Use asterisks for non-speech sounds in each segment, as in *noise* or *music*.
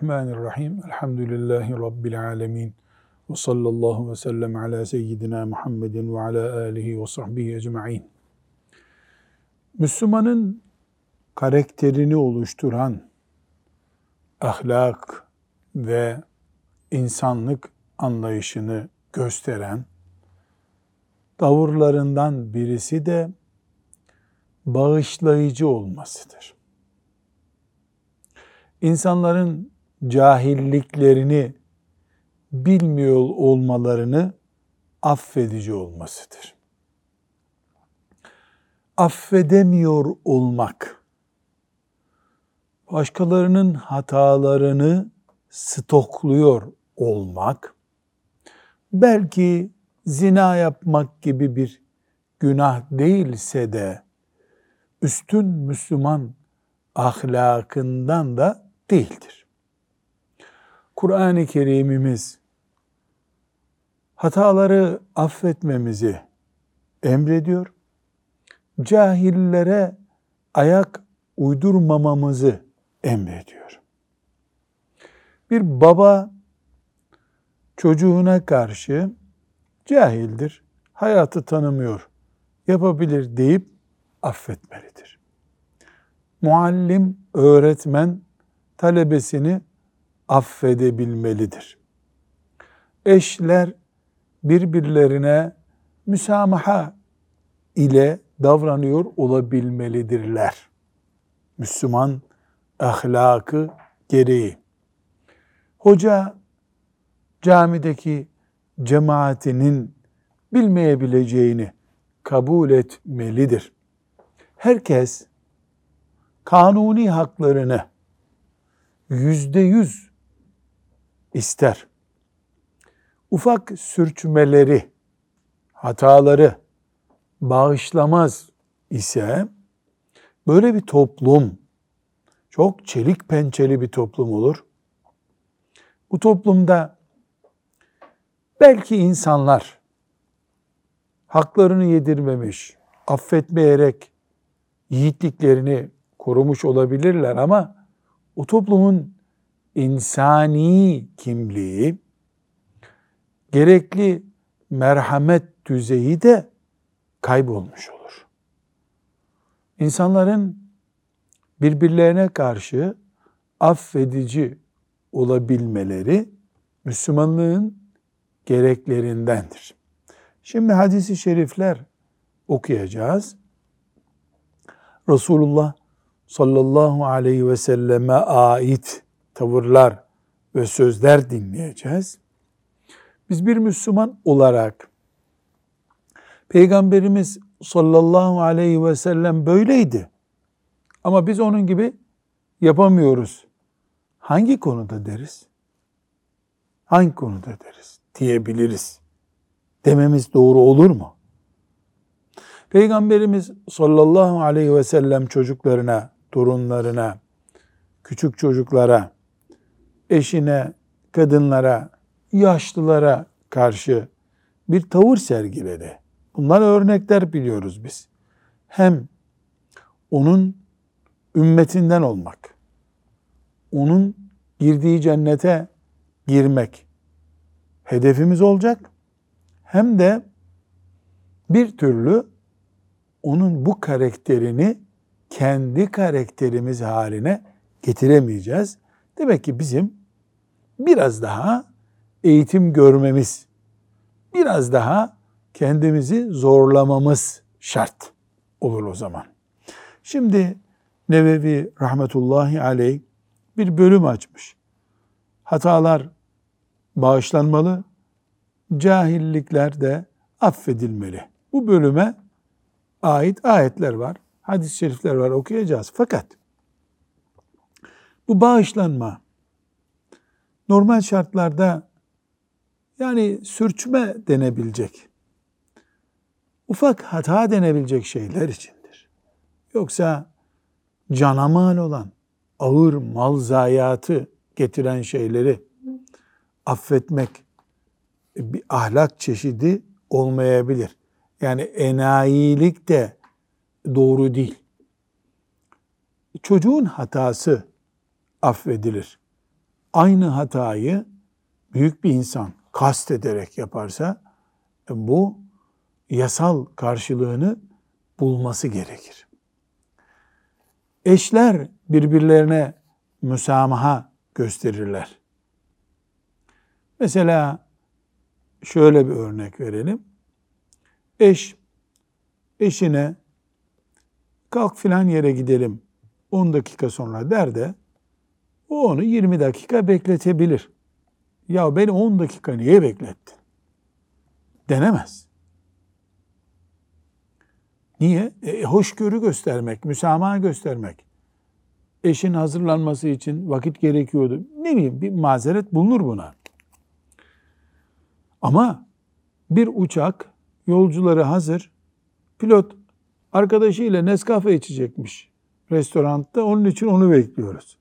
Bismillahirrahmanirrahim. Elhamdülillahi Rabbil alemin. Ve sallallahu ve sellem ala seyyidina Muhammedin ve ala alihi ve sahbihi ecma'in. Müslümanın karakterini oluşturan ahlak ve insanlık anlayışını gösteren tavırlarından birisi de bağışlayıcı olmasıdır. İnsanların cahilliklerini bilmiyor olmalarını affedici olmasıdır. Affedemiyor olmak, başkalarının hatalarını stokluyor olmak, belki zina yapmak gibi bir günah değilse de üstün Müslüman ahlakından da değildir. Kur'an-ı Kerimimiz hataları affetmemizi emrediyor. Cahillere ayak uydurmamamızı emrediyor. Bir baba çocuğuna karşı cahildir, hayatı tanımıyor, yapabilir deyip affetmelidir. Muallim, öğretmen talebesini affedebilmelidir. Eşler birbirlerine müsamaha ile davranıyor olabilmelidirler. Müslüman ahlakı gereği. Hoca camideki cemaatinin bilmeyebileceğini kabul etmelidir. Herkes kanuni haklarını yüzde yüz ister. Ufak sürçmeleri, hataları bağışlamaz ise böyle bir toplum çok çelik pençeli bir toplum olur. Bu toplumda belki insanlar haklarını yedirmemiş, affetmeyerek yiğitliklerini korumuş olabilirler ama o toplumun insani kimliği, gerekli merhamet düzeyi de kaybolmuş olur. İnsanların birbirlerine karşı affedici olabilmeleri Müslümanlığın gereklerindendir. Şimdi hadisi şerifler okuyacağız. Resulullah sallallahu aleyhi ve selleme ait tavırlar ve sözler dinleyeceğiz. Biz bir Müslüman olarak Peygamberimiz sallallahu aleyhi ve sellem böyleydi. Ama biz onun gibi yapamıyoruz. Hangi konuda deriz? Hangi konuda deriz? Diyebiliriz. Dememiz doğru olur mu? Peygamberimiz sallallahu aleyhi ve sellem çocuklarına, torunlarına, küçük çocuklara, eşine, kadınlara, yaşlılara karşı bir tavır sergiledi. Bunlar örnekler biliyoruz biz. Hem onun ümmetinden olmak, onun girdiği cennete girmek hedefimiz olacak. Hem de bir türlü onun bu karakterini kendi karakterimiz haline getiremeyeceğiz. Demek ki bizim biraz daha eğitim görmemiz, biraz daha kendimizi zorlamamız şart olur o zaman. Şimdi Nevevi rahmetullahi aleyh bir bölüm açmış. Hatalar bağışlanmalı, cahillikler de affedilmeli. Bu bölüme ait ayetler var, hadis-i şerifler var okuyacağız. Fakat bu bağışlanma normal şartlarda yani sürçme denebilecek, ufak hata denebilecek şeyler içindir. Yoksa cana mal olan, ağır mal zayiatı getiren şeyleri affetmek bir ahlak çeşidi olmayabilir. Yani enayilik de doğru değil. Çocuğun hatası affedilir. Aynı hatayı büyük bir insan kast ederek yaparsa e, bu yasal karşılığını bulması gerekir. Eşler birbirlerine müsamaha gösterirler. Mesela şöyle bir örnek verelim. Eş eşine kalk filan yere gidelim 10 dakika sonra der de o onu 20 dakika bekletebilir. Ya beni 10 dakika niye beklettin? Denemez. Niye? E, hoşgörü göstermek, müsamaha göstermek. Eşin hazırlanması için vakit gerekiyordu. Ne bileyim bir mazeret bulunur buna. Ama bir uçak yolcuları hazır. Pilot arkadaşıyla Nescafe içecekmiş restoranda. Onun için onu bekliyoruz.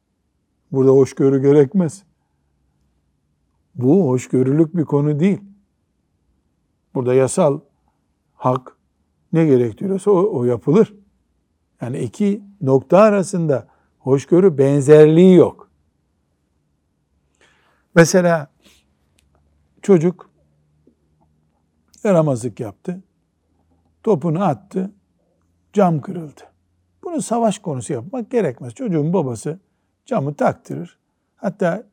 Burada hoşgörü gerekmez. Bu hoşgörülük bir konu değil. Burada yasal hak ne gerektiriyorsa o, o yapılır. Yani iki nokta arasında hoşgörü benzerliği yok. Mesela çocuk yaramazlık yaptı. Topunu attı. Cam kırıldı. Bunu savaş konusu yapmak gerekmez. Çocuğun babası camı taktırır. Hatta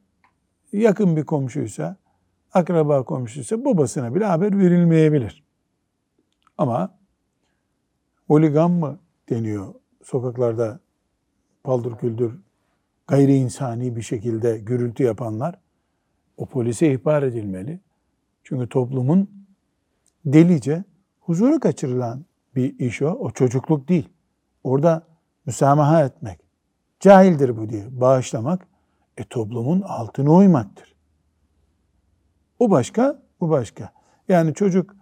yakın bir komşuysa, akraba komşuysa babasına bile haber verilmeyebilir. Ama holigan mı deniyor sokaklarda paldır küldür gayri insani bir şekilde gürültü yapanlar o polise ihbar edilmeli. Çünkü toplumun delice huzuru kaçırılan bir iş o. O çocukluk değil. Orada müsamaha etmek. Cahildir bu diye bağışlamak e, toplumun altına uymaktır. O başka, bu başka. Yani çocuk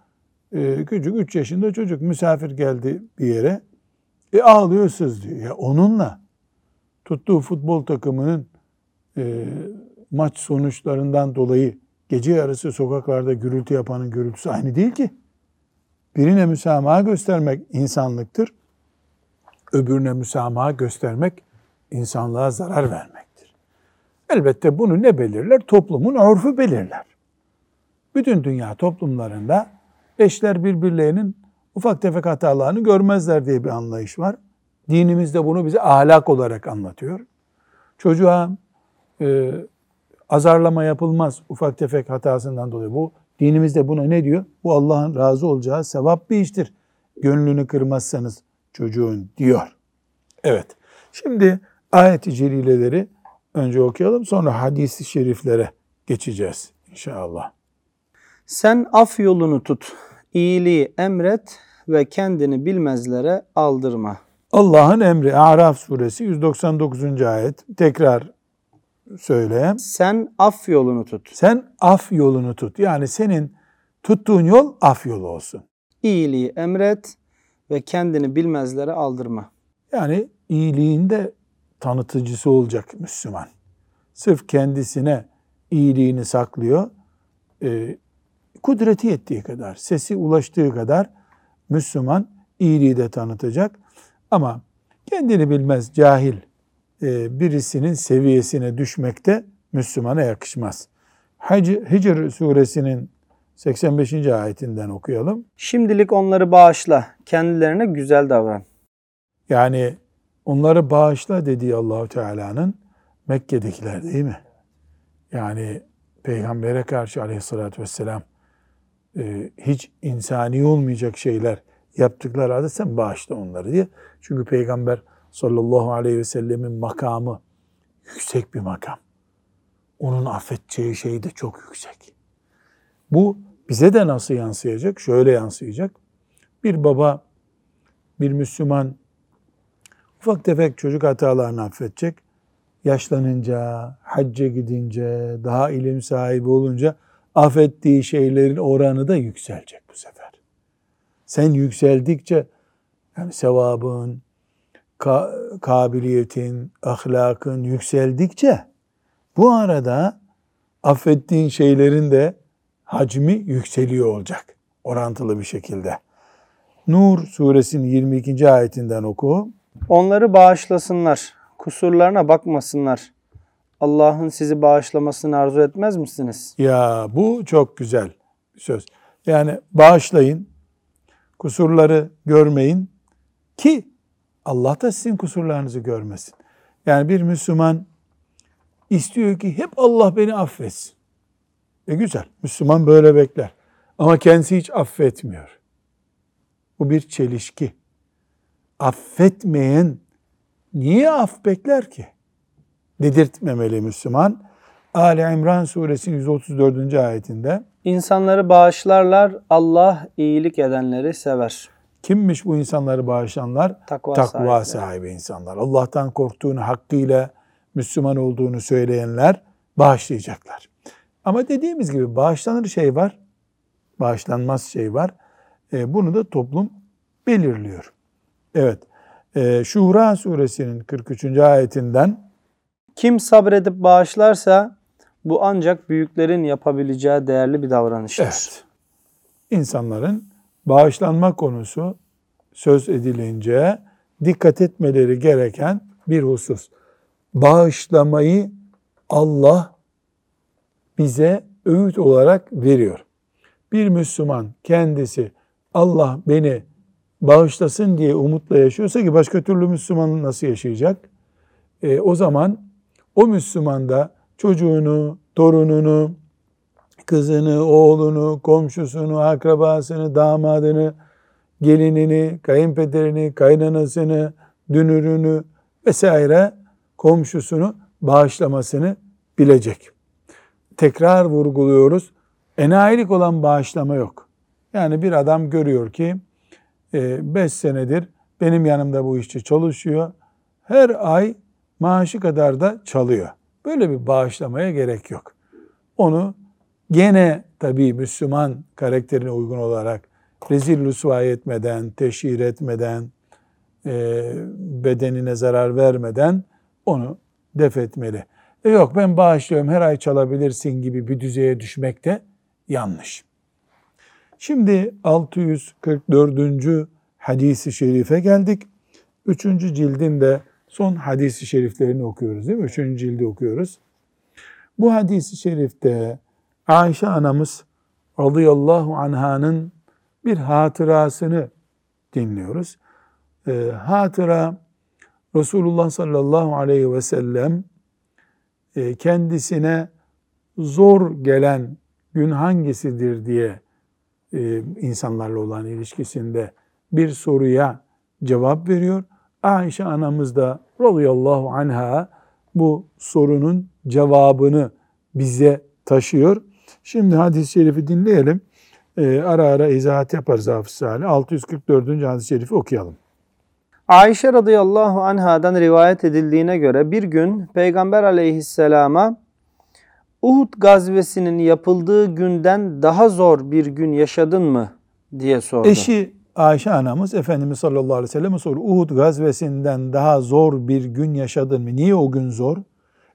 e, küçük 3 yaşında çocuk misafir geldi bir yere e, ağlıyor sızlıyor. Ya onunla tuttuğu futbol takımının e, maç sonuçlarından dolayı gece yarısı sokaklarda gürültü yapanın gürültüsü aynı değil ki. Birine müsamaha göstermek insanlıktır. Öbürüne müsamaha göstermek insanlığa zarar vermektir. Elbette bunu ne belirler? Toplumun örfü belirler. Bütün dünya toplumlarında eşler birbirlerinin ufak tefek hatalarını görmezler diye bir anlayış var. Dinimiz de bunu bize ahlak olarak anlatıyor. Çocuğa e, azarlama yapılmaz ufak tefek hatasından dolayı. Bu dinimizde buna ne diyor? Bu Allah'ın razı olacağı sevap bir iştir. Gönlünü kırmazsanız çocuğun diyor. Evet. Şimdi ayet-i celileleri önce okuyalım sonra hadis-i şeriflere geçeceğiz inşallah. Sen af yolunu tut, iyiliği emret ve kendini bilmezlere aldırma. Allah'ın emri Araf suresi 199. ayet tekrar söyle. Sen af yolunu tut. Sen af yolunu tut. Yani senin tuttuğun yol af yolu olsun. İyiliği emret ve kendini bilmezlere aldırma. Yani iyiliğinde tanıtıcısı olacak Müslüman. Sırf kendisine iyiliğini saklıyor. E, kudreti yettiği kadar, sesi ulaştığı kadar Müslüman iyiliği de tanıtacak. Ama kendini bilmez cahil e, birisinin seviyesine düşmekte Müslümana yakışmaz. Hicr suresinin 85. ayetinden okuyalım. Şimdilik onları bağışla, kendilerine güzel davran. Yani onları bağışla dediği Allahu Teala'nın Mekke'dekiler değil mi? Yani Peygamber'e karşı aleyhissalatü vesselam e, hiç insani olmayacak şeyler yaptıkları halde sen bağışla onları diye. Çünkü Peygamber sallallahu aleyhi ve sellemin makamı yüksek bir makam. Onun affedeceği şey de çok yüksek. Bu bize de nasıl yansıyacak? Şöyle yansıyacak. Bir baba, bir Müslüman ufak tefek çocuk hatalarını affedecek. Yaşlanınca, hacca gidince, daha ilim sahibi olunca affettiği şeylerin oranı da yükselecek bu sefer. Sen yükseldikçe yani sevabın, ka kabiliyetin, ahlakın yükseldikçe bu arada affettiğin şeylerin de hacmi yükseliyor olacak orantılı bir şekilde. Nur suresinin 22. ayetinden oku. Onları bağışlasınlar, kusurlarına bakmasınlar. Allah'ın sizi bağışlamasını arzu etmez misiniz? Ya bu çok güzel söz. Yani bağışlayın, kusurları görmeyin ki Allah da sizin kusurlarınızı görmesin. Yani bir Müslüman istiyor ki hep Allah beni affetsin. E güzel, Müslüman böyle bekler. Ama kendisi hiç affetmiyor. Bu bir çelişki. Affetmeyen niye af bekler ki? Dedirtmemeli Müslüman. Ali İmran suresinin 134. ayetinde İnsanları bağışlarlar, Allah iyilik edenleri sever. kimmiş bu insanları bağışlayanlar? Takva, Takva sahipleri. sahibi insanlar. Allah'tan korktuğunu, hakkıyla Müslüman olduğunu söyleyenler bağışlayacaklar. Ama dediğimiz gibi bağışlanır şey var, bağışlanmaz şey var. E, bunu da toplum belirliyor. Evet, e, Şura suresinin 43. ayetinden Kim sabredip bağışlarsa bu ancak büyüklerin yapabileceği değerli bir davranıştır. Evet. İnsanların bağışlanma konusu söz edilince dikkat etmeleri gereken bir husus. Bağışlamayı Allah bize öğüt olarak veriyor. Bir Müslüman kendisi Allah beni bağışlasın diye umutla yaşıyorsa ki başka türlü Müslüman nasıl yaşayacak? E, o zaman o Müslüman da çocuğunu, torununu, kızını, oğlunu, komşusunu, akrabasını, damadını, gelinini, kayınpederini, kaynanasını, dünürünü vesaire komşusunu bağışlamasını bilecek. Tekrar vurguluyoruz. Enayilik olan bağışlama yok. Yani bir adam görüyor ki 5 senedir benim yanımda bu işçi çalışıyor. Her ay maaşı kadar da çalıyor. Böyle bir bağışlamaya gerek yok. Onu gene tabii Müslüman karakterine uygun olarak rezil rüsva etmeden, teşhir etmeden, e, bedenine zarar vermeden onu def etmeli. E yok ben bağışlıyorum her ay çalabilirsin gibi bir düzeye düşmek de yanlış. Şimdi 644. hadisi şerife geldik. Üçüncü cildin de son hadisi şeriflerini okuyoruz değil mi? Üçüncü cildi okuyoruz. Bu hadisi şerifte Ayşe anamız radıyallahu anhanın bir hatırasını dinliyoruz. Ee, hatıra Resulullah sallallahu aleyhi ve sellem e, kendisine zor gelen gün hangisidir diye e, insanlarla olan ilişkisinde bir soruya cevap veriyor. Ayşe anamız da radıyallahu anha bu sorunun cevabını bize taşıyor. Şimdi hadis-i şerifi dinleyelim. Ee, ara ara izahat yaparız Hafız Salih. 644. hadis-i şerifi okuyalım. Ayşe radıyallahu anhadan rivayet edildiğine göre bir gün Peygamber aleyhisselama Uhud gazvesinin yapıldığı günden daha zor bir gün yaşadın mı diye sordu. Eşi Ayşe anamız Efendimiz sallallahu aleyhi ve sellem'e soruyor. Uhud gazvesinden daha zor bir gün yaşadın mı? Niye o gün zor?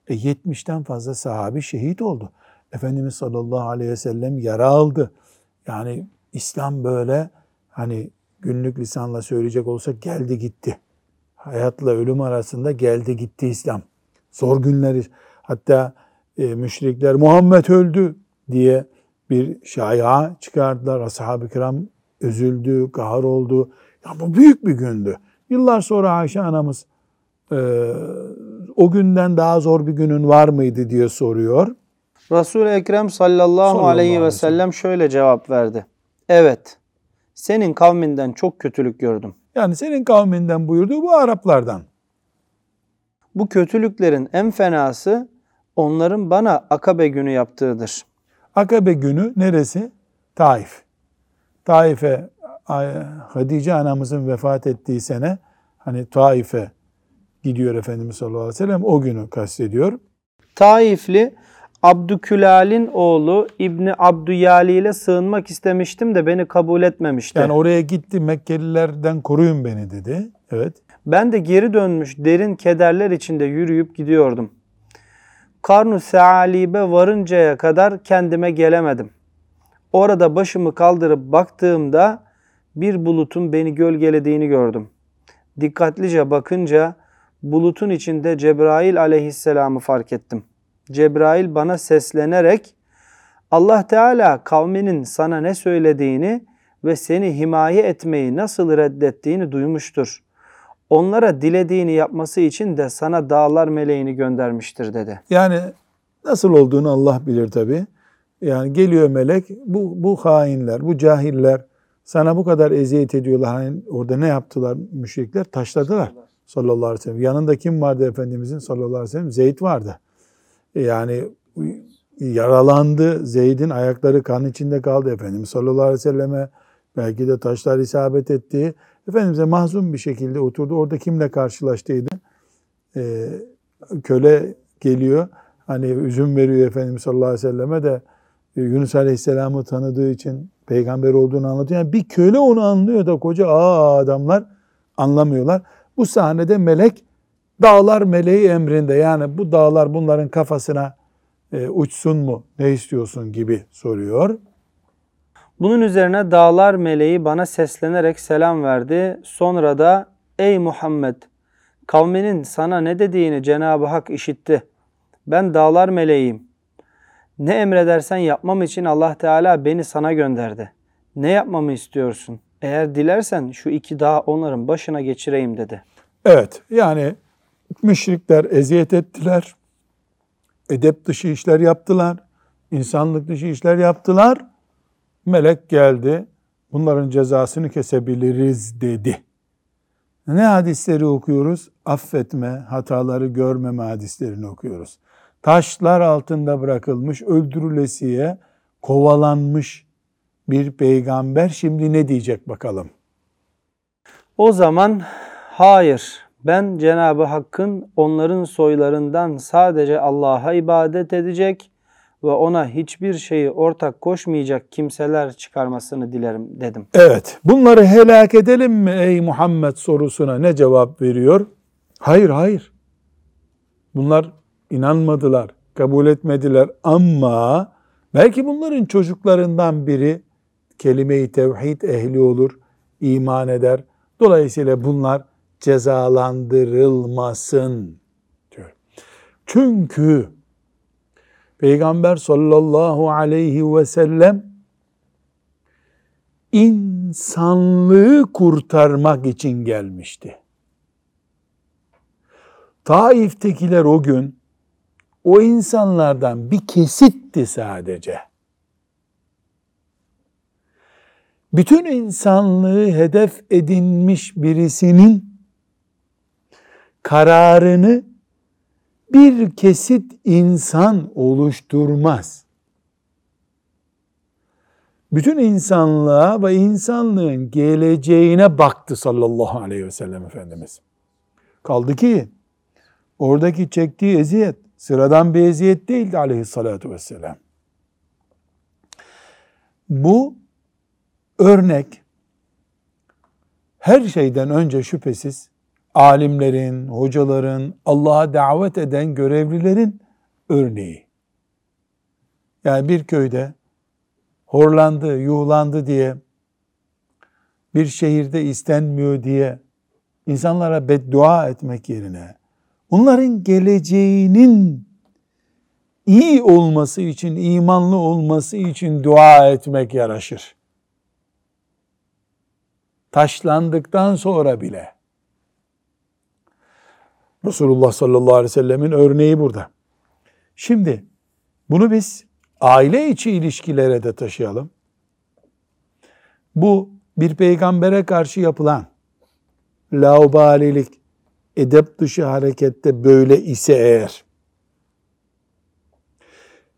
E 70'ten fazla sahabi şehit oldu. Efendimiz sallallahu aleyhi ve sellem yara aldı. Yani İslam böyle hani günlük lisanla söyleyecek olsak geldi gitti. Hayatla ölüm arasında geldi gitti İslam. Zor günleri hatta e, müşrikler Muhammed öldü diye bir şaya çıkardılar. Ashab-ı kiram üzüldü, kahır oldu. Ya bu büyük bir gündü. Yıllar sonra Ayşe anamız e, o günden daha zor bir günün var mıydı diye soruyor. Resul-i Ekrem sallallahu, Sallallahu aleyhi ve sellem şöyle cevap verdi. Evet, senin kavminden çok kötülük gördüm. Yani senin kavminden buyurduğu bu Araplardan. Bu kötülüklerin en fenası onların bana Akabe günü yaptığıdır. Akabe günü neresi? Taif. Taif'e Hatice anamızın vefat ettiği sene hani Taif'e gidiyor Efendimiz sallallahu aleyhi ve sellem o günü kastediyor. Taifli Abdükülal'in oğlu İbni Abdüyali ile sığınmak istemiştim de beni kabul etmemişti. Yani oraya gitti Mekkelilerden koruyun beni dedi. Evet. Ben de geri dönmüş derin kederler içinde yürüyüp gidiyordum. Karnu Sealibe varıncaya kadar kendime gelemedim. Orada başımı kaldırıp baktığımda bir bulutun beni gölgelediğini gördüm. Dikkatlice bakınca bulutun içinde Cebrail aleyhisselamı fark ettim. Cebrail bana seslenerek Allah Teala kavminin sana ne söylediğini ve seni himaye etmeyi nasıl reddettiğini duymuştur. Onlara dilediğini yapması için de sana dağlar meleğini göndermiştir dedi. Yani nasıl olduğunu Allah bilir tabi. Yani geliyor melek bu, bu hainler, bu cahiller sana bu kadar eziyet ediyorlar. Hani orada ne yaptılar müşrikler? Taşladılar sallallahu aleyhi ve sellem. Yanında kim vardı Efendimizin sallallahu aleyhi ve sellem? Zeyd vardı. Yani yaralandı. Zeyd'in ayakları kan içinde kaldı. Efendimiz sallallahu aleyhi ve selleme belki de taşlar isabet etti. Efendimiz'e mahzun bir şekilde oturdu. Orada kimle karşılaştıydı? Ee, köle geliyor. Hani üzüm veriyor Efendimiz sallallahu aleyhi ve selleme de e, Yunus Aleyhisselam'ı tanıdığı için peygamber olduğunu anlatıyor. Yani bir köle onu anlıyor da koca aa adamlar anlamıyorlar. Bu sahnede melek dağlar meleği emrinde. Yani bu dağlar bunların kafasına e, uçsun mu ne istiyorsun gibi soruyor. Bunun üzerine dağlar meleği bana seslenerek selam verdi. Sonra da ey Muhammed kavminin sana ne dediğini Cenab-ı Hak işitti. Ben dağlar meleğiyim. Ne emredersen yapmam için Allah Teala beni sana gönderdi. Ne yapmamı istiyorsun? Eğer dilersen şu iki dağ onların başına geçireyim dedi. Evet yani müşrikler eziyet ettiler. Edep dışı işler yaptılar. insanlık dışı işler yaptılar. Melek geldi. Bunların cezasını kesebiliriz dedi. Ne hadisleri okuyoruz? Affetme, hataları görmeme hadislerini okuyoruz. Taşlar altında bırakılmış, öldürülesiye kovalanmış bir peygamber şimdi ne diyecek bakalım? O zaman hayır ben Cenab-ı Hakk'ın onların soylarından sadece Allah'a ibadet edecek ve ona hiçbir şeyi ortak koşmayacak kimseler çıkarmasını dilerim dedim. Evet. Bunları helak edelim mi ey Muhammed sorusuna ne cevap veriyor? Hayır, hayır. Bunlar inanmadılar, kabul etmediler ama belki bunların çocuklarından biri kelime-i tevhid ehli olur, iman eder. Dolayısıyla bunlar cezalandırılmasın diyor. Çünkü Peygamber sallallahu aleyhi ve sellem insanlığı kurtarmak için gelmişti. Taif'tekiler o gün o insanlardan bir kesitti sadece. Bütün insanlığı hedef edinmiş birisinin kararını bir kesit insan oluşturmaz. Bütün insanlığa ve insanlığın geleceğine baktı sallallahu aleyhi ve sellem Efendimiz. Kaldı ki oradaki çektiği eziyet sıradan bir eziyet değildi aleyhissalatu vesselam. Bu örnek her şeyden önce şüphesiz alimlerin, hocaların, Allah'a davet eden görevlilerin örneği. Yani bir köyde horlandı, yuhlandı diye, bir şehirde istenmiyor diye insanlara beddua etmek yerine, onların geleceğinin iyi olması için, imanlı olması için dua etmek yaraşır. Taşlandıktan sonra bile. Resulullah sallallahu aleyhi ve sellemin örneği burada. Şimdi bunu biz aile içi ilişkilere de taşıyalım. Bu bir peygambere karşı yapılan laubalilik, edep dışı harekette böyle ise eğer,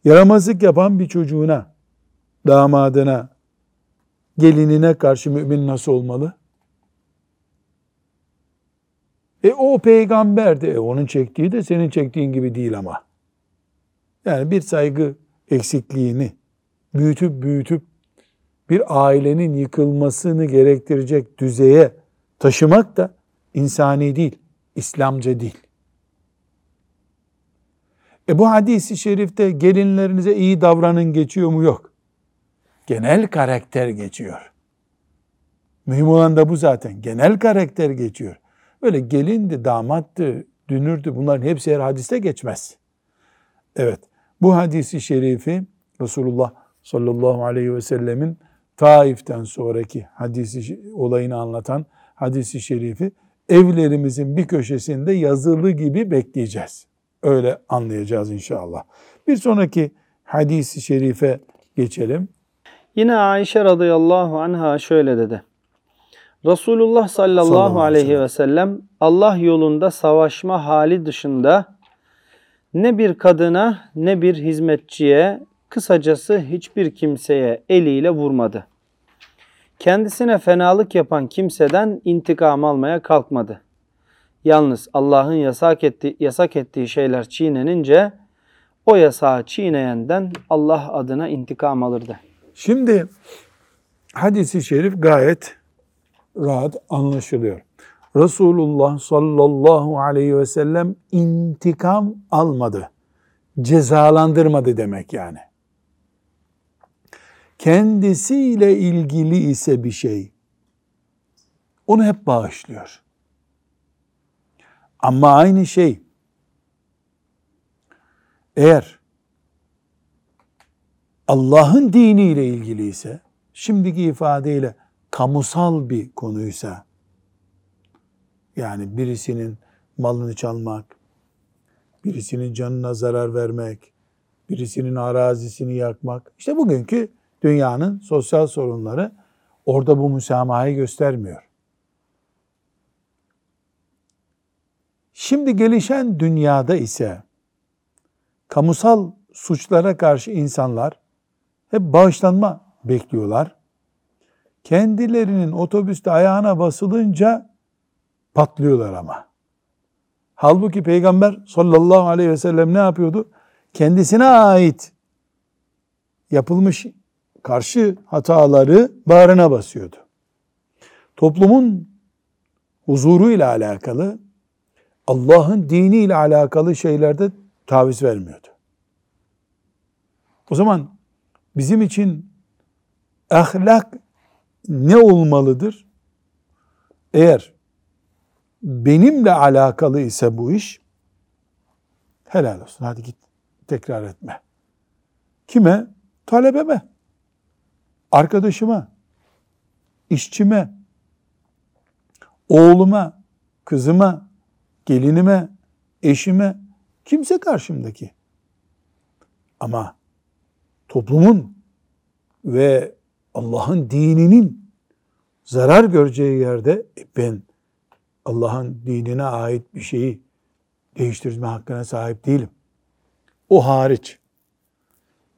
yaramazlık yapan bir çocuğuna, damadına, gelinine karşı mümin nasıl olmalı? E o peygamberdi. E onun çektiği de senin çektiğin gibi değil ama. Yani bir saygı eksikliğini büyütüp büyütüp bir ailenin yıkılmasını gerektirecek düzeye taşımak da insani değil, İslamca değil. E bu hadisi şerifte gelinlerinize iyi davranın geçiyor mu? Yok. Genel karakter geçiyor. Mühim olan da bu zaten. Genel karakter geçiyor. Öyle gelindi, damattı, dünürdü bunların hepsi her hadiste geçmez. Evet, bu hadisi şerifi Resulullah sallallahu aleyhi ve sellemin Taif'ten sonraki hadisi olayını anlatan hadisi şerifi evlerimizin bir köşesinde yazılı gibi bekleyeceğiz. Öyle anlayacağız inşallah. Bir sonraki hadisi şerife geçelim. Yine Ayşe radıyallahu anha şöyle dedi. Resulullah sallallahu, Sallallahu aleyhi ve sellem Allah yolunda savaşma hali dışında ne bir kadına ne bir hizmetçiye kısacası hiçbir kimseye eliyle vurmadı. Kendisine fenalık yapan kimseden intikam almaya kalkmadı. Yalnız Allah'ın yasak ettiği, yasak ettiği şeyler çiğnenince o yasağı çiğneyenden Allah adına intikam alırdı. Şimdi hadisi şerif gayet rahat anlaşılıyor. Resulullah sallallahu aleyhi ve sellem intikam almadı. Cezalandırmadı demek yani. Kendisiyle ilgili ise bir şey onu hep bağışlıyor. Ama aynı şey eğer Allah'ın diniyle ilgili ise şimdiki ifadeyle kamusal bir konuysa yani birisinin malını çalmak, birisinin canına zarar vermek, birisinin arazisini yakmak. işte bugünkü dünyanın sosyal sorunları orada bu müsamahayı göstermiyor. Şimdi gelişen dünyada ise kamusal suçlara karşı insanlar hep bağışlanma bekliyorlar. Kendilerinin otobüste ayağına basılınca patlıyorlar ama. Halbuki Peygamber sallallahu aleyhi ve sellem ne yapıyordu? Kendisine ait yapılmış karşı hataları bağrına basıyordu. Toplumun huzuruyla alakalı, Allah'ın diniyle alakalı şeylerde taviz vermiyordu. O zaman bizim için ahlak ne olmalıdır? Eğer benimle alakalı ise bu iş helal olsun. Hadi git tekrar etme. Kime? Talebeme, arkadaşıma, işçime, oğluma, kızıma, gelinime, eşime, kimse karşımdaki. Ama toplumun ve Allah'ın dininin zarar göreceği yerde e ben Allah'ın dinine ait bir şeyi değiştirme hakkına sahip değilim. O hariç.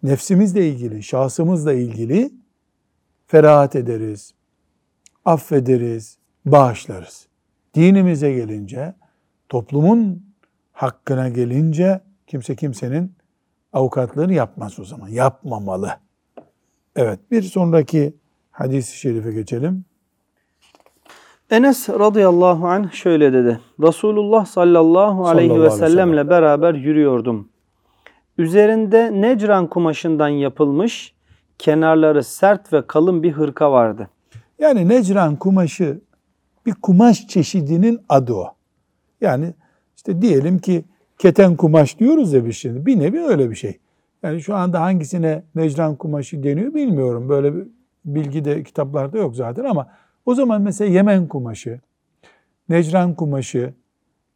Nefsimizle ilgili, şahsımızla ilgili ferahat ederiz, affederiz, bağışlarız. Dinimize gelince, toplumun hakkına gelince kimse kimsenin avukatlığını yapmaz o zaman. Yapmamalı. Evet bir sonraki hadis-i şerife geçelim. Enes radıyallahu anh şöyle dedi. Resulullah sallallahu aleyhi Sallallahu ve sellemle beraber yürüyordum. Üzerinde necran kumaşından yapılmış, kenarları sert ve kalın bir hırka vardı. Yani necran kumaşı bir kumaş çeşidinin adı o. Yani işte diyelim ki keten kumaş diyoruz ya biz şimdi. Bir nevi öyle bir şey. Yani şu anda hangisine necran kumaşı deniyor bilmiyorum. Böyle bir bilgi de kitaplarda yok zaten ama o zaman mesela Yemen kumaşı, necran kumaşı,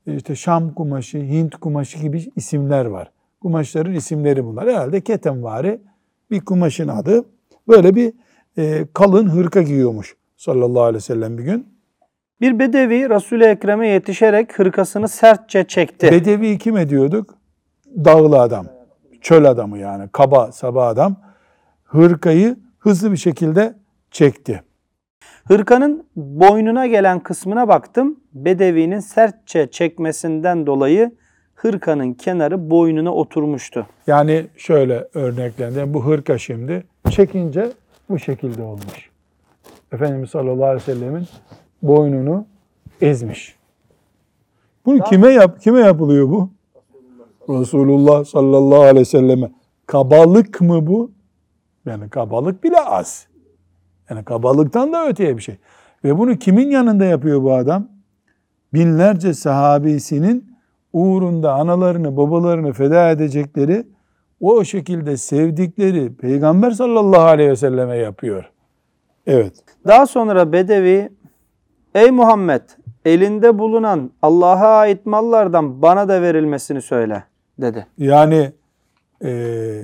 işte Şam kumaşı, Hint kumaşı gibi isimler var. Kumaşların isimleri bunlar. Herhalde ketenvari bir kumaşın adı. Böyle bir e, kalın hırka giyiyormuş sallallahu aleyhi ve sellem bir gün. Bir bedevi Resul-i Ekrem'e yetişerek hırkasını sertçe çekti. Bedevi kim ediyorduk? Dağlı adam. Çöl adamı yani. Kaba, saba adam. Hırkayı hızlı bir şekilde çekti. Hırkanın boynuna gelen kısmına baktım. Bedevinin sertçe çekmesinden dolayı hırkanın kenarı boynuna oturmuştu. Yani şöyle örneklendi. Bu hırka şimdi çekince bu şekilde olmuş. Efendimiz sallallahu aleyhi ve sellemin boynunu ezmiş. Bunu kime yap kime yapılıyor bu? Resulullah sallallahu aleyhi ve selleme. Kabalık mı bu? Yani kabalık bile az. Yani kabalıktan da öteye bir şey. Ve bunu kimin yanında yapıyor bu adam? Binlerce sahabisinin uğrunda analarını babalarını feda edecekleri o şekilde sevdikleri Peygamber sallallahu aleyhi ve selleme yapıyor. Evet. Daha sonra Bedevi, ey Muhammed elinde bulunan Allah'a ait mallardan bana da verilmesini söyle dedi. Yani e,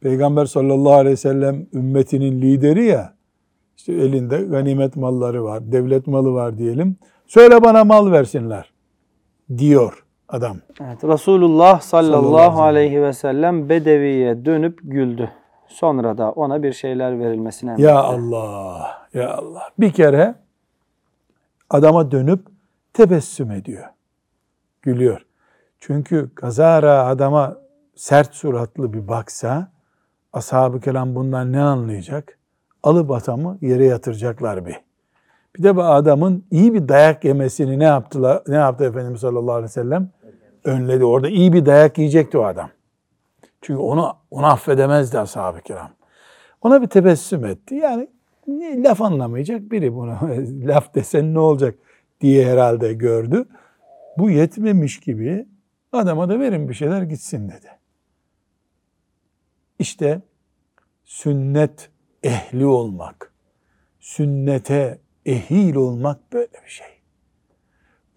Peygamber sallallahu aleyhi ve sellem ümmetinin lideri ya, işte elinde ganimet malları var, devlet malı var diyelim. Söyle bana mal versinler diyor adam. Evet, Resulullah sallallahu Sallallahu aleyhi ve sellem Bedevi'ye dönüp güldü. Sonra da ona bir şeyler verilmesine emretti. Ya Allah, ya Allah. Bir kere adama dönüp tebessüm ediyor. Gülüyor. Çünkü kazara adama sert suratlı bir baksa ashab-ı kelam bundan ne anlayacak? Alıp adamı yere yatıracaklar bir. Bir de bu adamın iyi bir dayak yemesini ne yaptılar? Ne yaptı Efendimiz sallallahu aleyhi ve sellem? Önledi. Orada iyi bir dayak yiyecekti o adam. Çünkü onu onu affedemezdi ashab-ı kiram. Ona bir tebessüm etti. Yani ne, laf anlamayacak biri bunu. *laughs* laf desen ne olacak diye herhalde gördü. Bu yetmemiş gibi adama da verin bir şeyler gitsin dedi. İşte sünnet ehli olmak, sünnete ehil olmak böyle bir şey.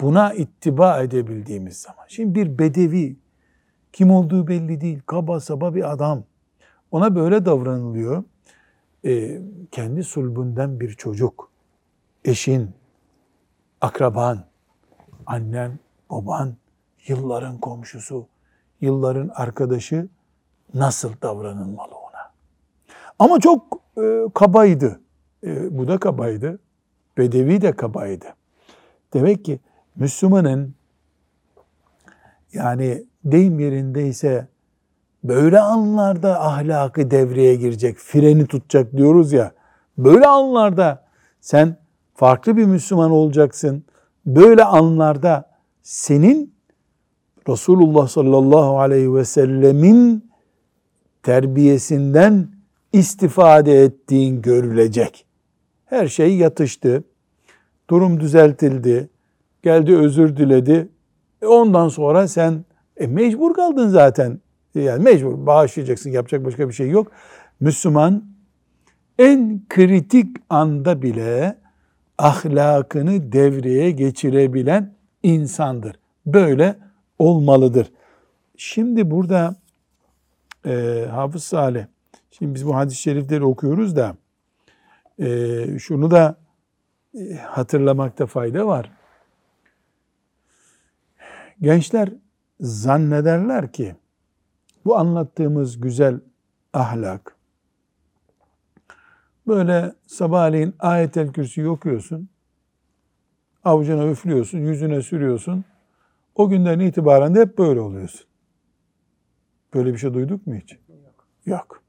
Buna ittiba edebildiğimiz zaman. Şimdi bir bedevi, kim olduğu belli değil, kaba saba bir adam. Ona böyle davranılıyor. Ee, kendi sulbünden bir çocuk, eşin, akraban, annen, baban, yılların komşusu, yılların arkadaşı nasıl davranılmalı ona? Ama çok e, kabaydı. E, bu da kabaydı. Bedevi de kabaydı. Demek ki Müslümanın yani deyim yerindeyse böyle anlarda ahlakı devreye girecek, freni tutacak diyoruz ya. Böyle anlarda sen farklı bir Müslüman olacaksın. Böyle anlarda senin Resulullah sallallahu aleyhi ve sellemin terbiyesinden istifade ettiğin görülecek. Her şey yatıştı. Durum düzeltildi. Geldi özür diledi. E ondan sonra sen e mecbur kaldın zaten. Yani mecbur bağışlayacaksın. Yapacak başka bir şey yok. Müslüman en kritik anda bile ahlakını devreye geçirebilen insandır. Böyle olmalıdır. Şimdi burada e, Hafız Salih, şimdi biz bu hadis-i şerifleri okuyoruz da e, şunu da e, hatırlamakta fayda var. Gençler zannederler ki bu anlattığımız güzel ahlak böyle sabahleyin ayetel kürsüyü okuyorsun, avucuna üflüyorsun, yüzüne sürüyorsun. O günden itibaren de hep böyle oluyorsun. Böyle bir şey duyduk mu hiç? Yok. Yok.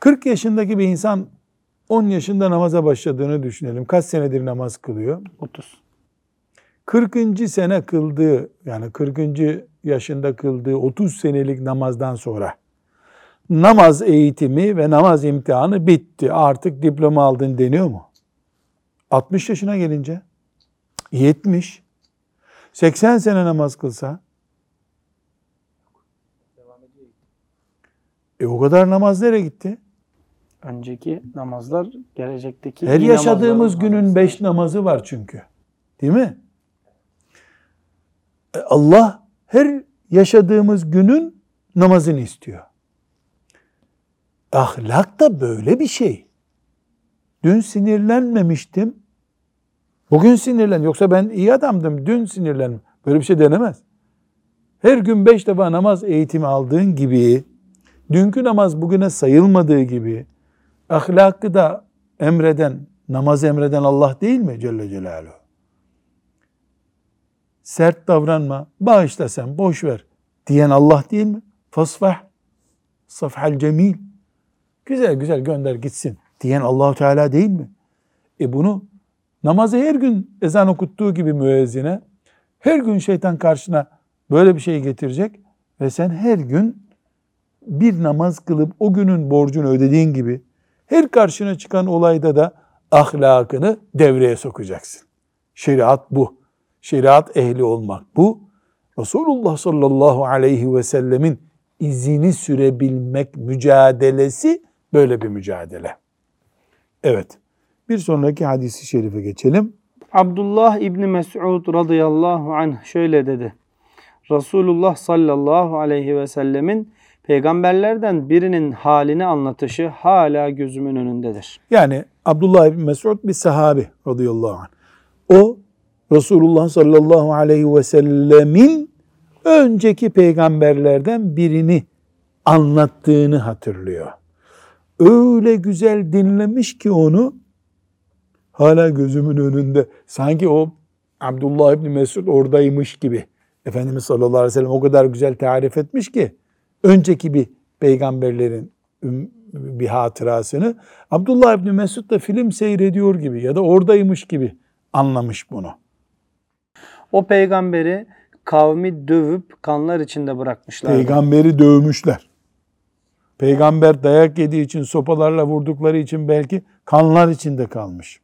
40 yaşındaki bir insan 10 yaşında namaza başladığını düşünelim. Kaç senedir namaz kılıyor? 30. 40. sene kıldığı yani 40. yaşında kıldığı 30 senelik namazdan sonra namaz eğitimi ve namaz imtihanı bitti. Artık diploma aldın deniyor mu? 60 yaşına gelince 70 80 sene namaz kılsa e o kadar namaz nereye gitti? Önceki namazlar gelecekteki Her yaşadığımız günün arasında. beş namazı var çünkü. Değil mi? E, Allah her yaşadığımız günün namazını istiyor. Ahlak da böyle bir şey. Dün sinirlenmemiştim. Bugün sinirlen. Yoksa ben iyi adamdım. Dün sinirlendim. Böyle bir şey denemez. Her gün beş defa namaz eğitimi aldığın gibi, dünkü namaz bugüne sayılmadığı gibi, ahlakı da emreden, namaz emreden Allah değil mi Celle Celaluhu? Sert davranma, bağışla sen, boş ver diyen Allah değil mi? Fasfah, safhal cemil. Güzel güzel gönder gitsin diyen Allahu Teala değil mi? E bunu namazı her gün ezan okuttuğu gibi müezzine her gün şeytan karşına böyle bir şey getirecek ve sen her gün bir namaz kılıp o günün borcunu ödediğin gibi her karşına çıkan olayda da ahlakını devreye sokacaksın. Şeriat bu. Şeriat ehli olmak bu. Resulullah sallallahu aleyhi ve sellemin izini sürebilmek mücadelesi böyle bir mücadele. Evet. Bir sonraki hadisi şerife geçelim. Abdullah İbni Mes'ud radıyallahu anh şöyle dedi. Resulullah sallallahu aleyhi ve sellemin peygamberlerden birinin halini anlatışı hala gözümün önündedir. Yani Abdullah ibn Mesud bir sahabi radıyallahu anh. O Resulullah sallallahu aleyhi ve sellemin önceki peygamberlerden birini anlattığını hatırlıyor. Öyle güzel dinlemiş ki onu hala gözümün önünde. Sanki o Abdullah ibn Mesud oradaymış gibi. Efendimiz sallallahu aleyhi ve sellem o kadar güzel tarif etmiş ki önceki bir peygamberlerin bir hatırasını Abdullah ibn Mesud da film seyrediyor gibi ya da oradaymış gibi anlamış bunu. O peygamberi kavmi dövüp kanlar içinde bırakmışlar. Peygamberi dövmüşler. Peygamber dayak yediği için sopalarla vurdukları için belki kanlar içinde kalmış.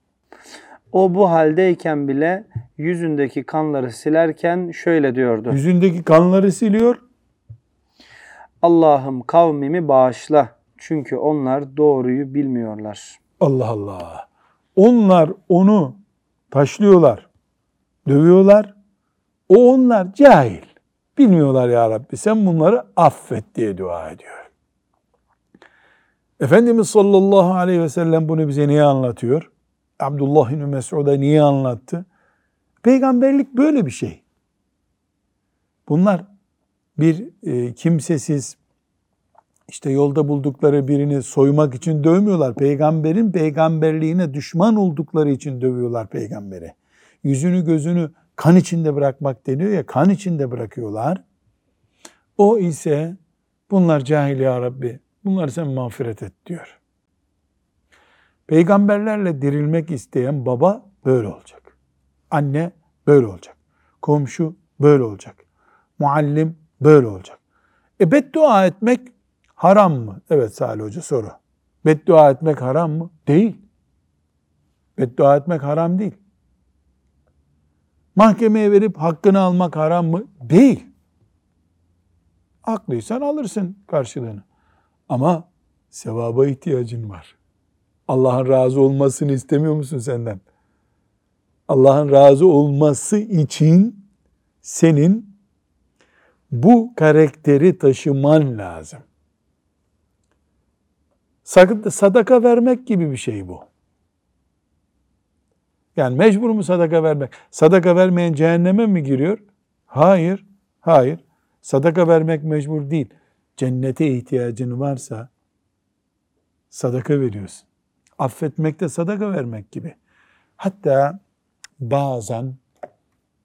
O bu haldeyken bile yüzündeki kanları silerken şöyle diyordu. Yüzündeki kanları siliyor. Allah'ım kavmimi bağışla. Çünkü onlar doğruyu bilmiyorlar. Allah Allah. Onlar onu taşlıyorlar, dövüyorlar. O onlar cahil. Bilmiyorlar ya Rabbi sen bunları affet diye dua ediyor. Efendimiz sallallahu aleyhi ve sellem bunu bize niye anlatıyor? Abdullah bin Mesud'a niye anlattı? Peygamberlik böyle bir şey. Bunlar bir e, kimsesiz işte yolda buldukları birini soymak için dövmüyorlar. Peygamberin peygamberliğine düşman oldukları için dövüyorlar peygamberi. Yüzünü gözünü kan içinde bırakmak deniyor ya kan içinde bırakıyorlar. O ise bunlar cahil ya Rabbi bunlar sen mağfiret et diyor. Peygamberlerle dirilmek isteyen baba böyle olacak. Anne böyle olacak. Komşu böyle olacak. Muallim böyle olacak. E beddua etmek haram mı? Evet Salih Hoca soru. Beddua etmek haram mı? Değil. Beddua etmek haram değil. Mahkemeye verip hakkını almak haram mı? Değil. Haklıysan alırsın karşılığını. Ama sevaba ihtiyacın var. Allah'ın razı olmasını istemiyor musun senden? Allah'ın razı olması için senin bu karakteri taşıman lazım. Sadaka vermek gibi bir şey bu. Yani mecbur mu sadaka vermek? Sadaka vermeyen cehenneme mi giriyor? Hayır, hayır. Sadaka vermek mecbur değil. Cennete ihtiyacın varsa sadaka veriyorsun. Affetmek de sadaka vermek gibi. Hatta bazen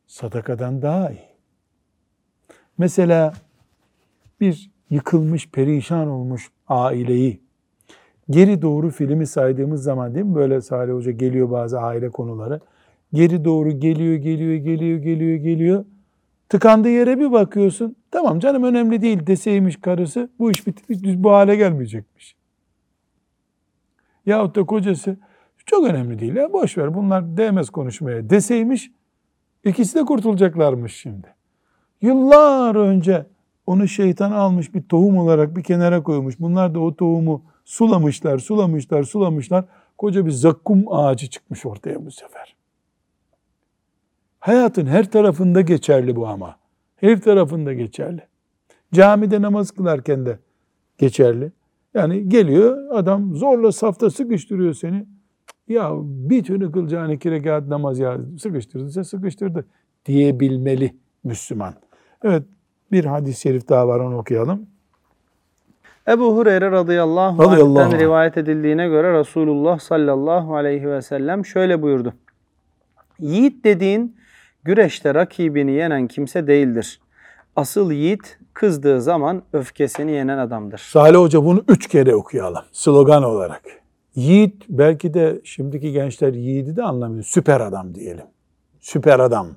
sadakadan daha iyi. Mesela bir yıkılmış, perişan olmuş aileyi geri doğru filmi saydığımız zaman değil mi? Böyle Salih Hoca geliyor bazı aile konuları. Geri doğru geliyor, geliyor, geliyor, geliyor, geliyor. Tıkandığı yere bir bakıyorsun. Tamam canım önemli değil deseymiş karısı. Bu iş bitmiş, bu hale gelmeyecekmiş. Yahut da kocası çok önemli değil ya boş ver bunlar değmez konuşmaya deseymiş. ikisi de kurtulacaklarmış şimdi. Yıllar önce onu şeytan almış bir tohum olarak bir kenara koymuş. Bunlar da o tohumu sulamışlar, sulamışlar, sulamışlar. Koca bir zakkum ağacı çıkmış ortaya bu sefer. Hayatın her tarafında geçerli bu ama. Her tarafında geçerli. Camide namaz kılarken de geçerli. Yani geliyor adam zorla safta sıkıştırıyor seni. Ya bir türlü kılacağın iki rekat namaz ya sıkıştırdıysa sıkıştırdı diyebilmeli Müslüman. Evet bir hadis-i şerif daha var onu okuyalım. Ebu Hureyre radıyallahu, Radıyallahu anh'ten anh. rivayet edildiğine göre Resulullah sallallahu aleyhi ve sellem şöyle buyurdu. Yiğit dediğin güreşte rakibini yenen kimse değildir. Asıl yiğit kızdığı zaman öfkesini yenen adamdır. Salih Hoca bunu üç kere okuyalım slogan olarak. Yiğit belki de şimdiki gençler yiğidi de anlamıyor. Süper adam diyelim. Süper adam.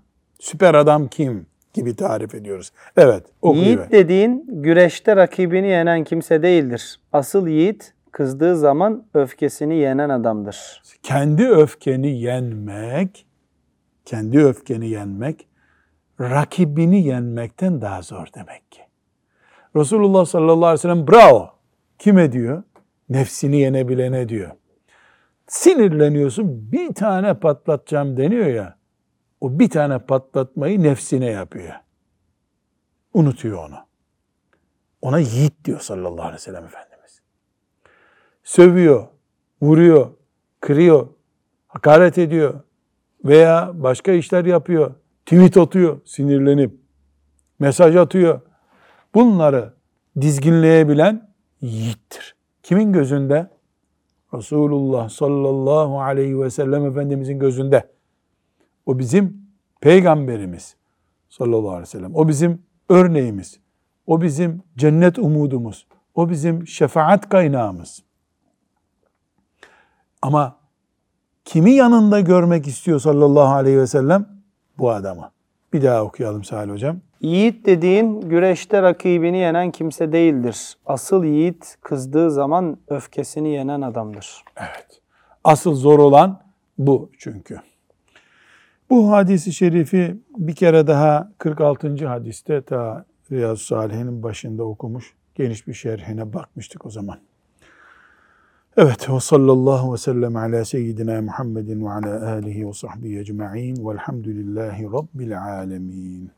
Süper adam kim? gibi tarif ediyoruz. Evet. Yiğit dediğin güreşte rakibini yenen kimse değildir. Asıl yiğit kızdığı zaman öfkesini yenen adamdır. Kendi öfkeni yenmek, kendi öfkeni yenmek, rakibini yenmekten daha zor demek ki. Resulullah sallallahu aleyhi ve sellem bravo. Kime diyor? Nefsini yenebilene diyor. Sinirleniyorsun bir tane patlatacağım deniyor ya. O bir tane patlatmayı nefsine yapıyor. Unutuyor onu. Ona yiğit diyor sallallahu aleyhi ve sellem Efendimiz. Sövüyor, vuruyor, kırıyor, hakaret ediyor veya başka işler yapıyor. Tweet atıyor sinirlenip, mesaj atıyor. Bunları dizginleyebilen yiğittir. Kimin gözünde? Resulullah sallallahu aleyhi ve sellem Efendimizin gözünde. O bizim peygamberimiz sallallahu aleyhi ve sellem. O bizim örneğimiz. O bizim cennet umudumuz. O bizim şefaat kaynağımız. Ama kimi yanında görmek istiyor sallallahu aleyhi ve sellem? Bu adamı. Bir daha okuyalım Salih Hocam. Yiğit dediğin güreşte rakibini yenen kimse değildir. Asıl yiğit kızdığı zaman öfkesini yenen adamdır. Evet. Asıl zor olan bu çünkü. Bu hadisi şerifi bir kere daha 46. hadiste ta Riyazu Salih'in başında okumuş. Geniş bir şerhine bakmıştık o zaman. Evet ve sallallahu ve sellem ala seyyidina Muhammedin ve ala alihi ve sahbihi ecma'in velhamdülillahi rabbil alemin.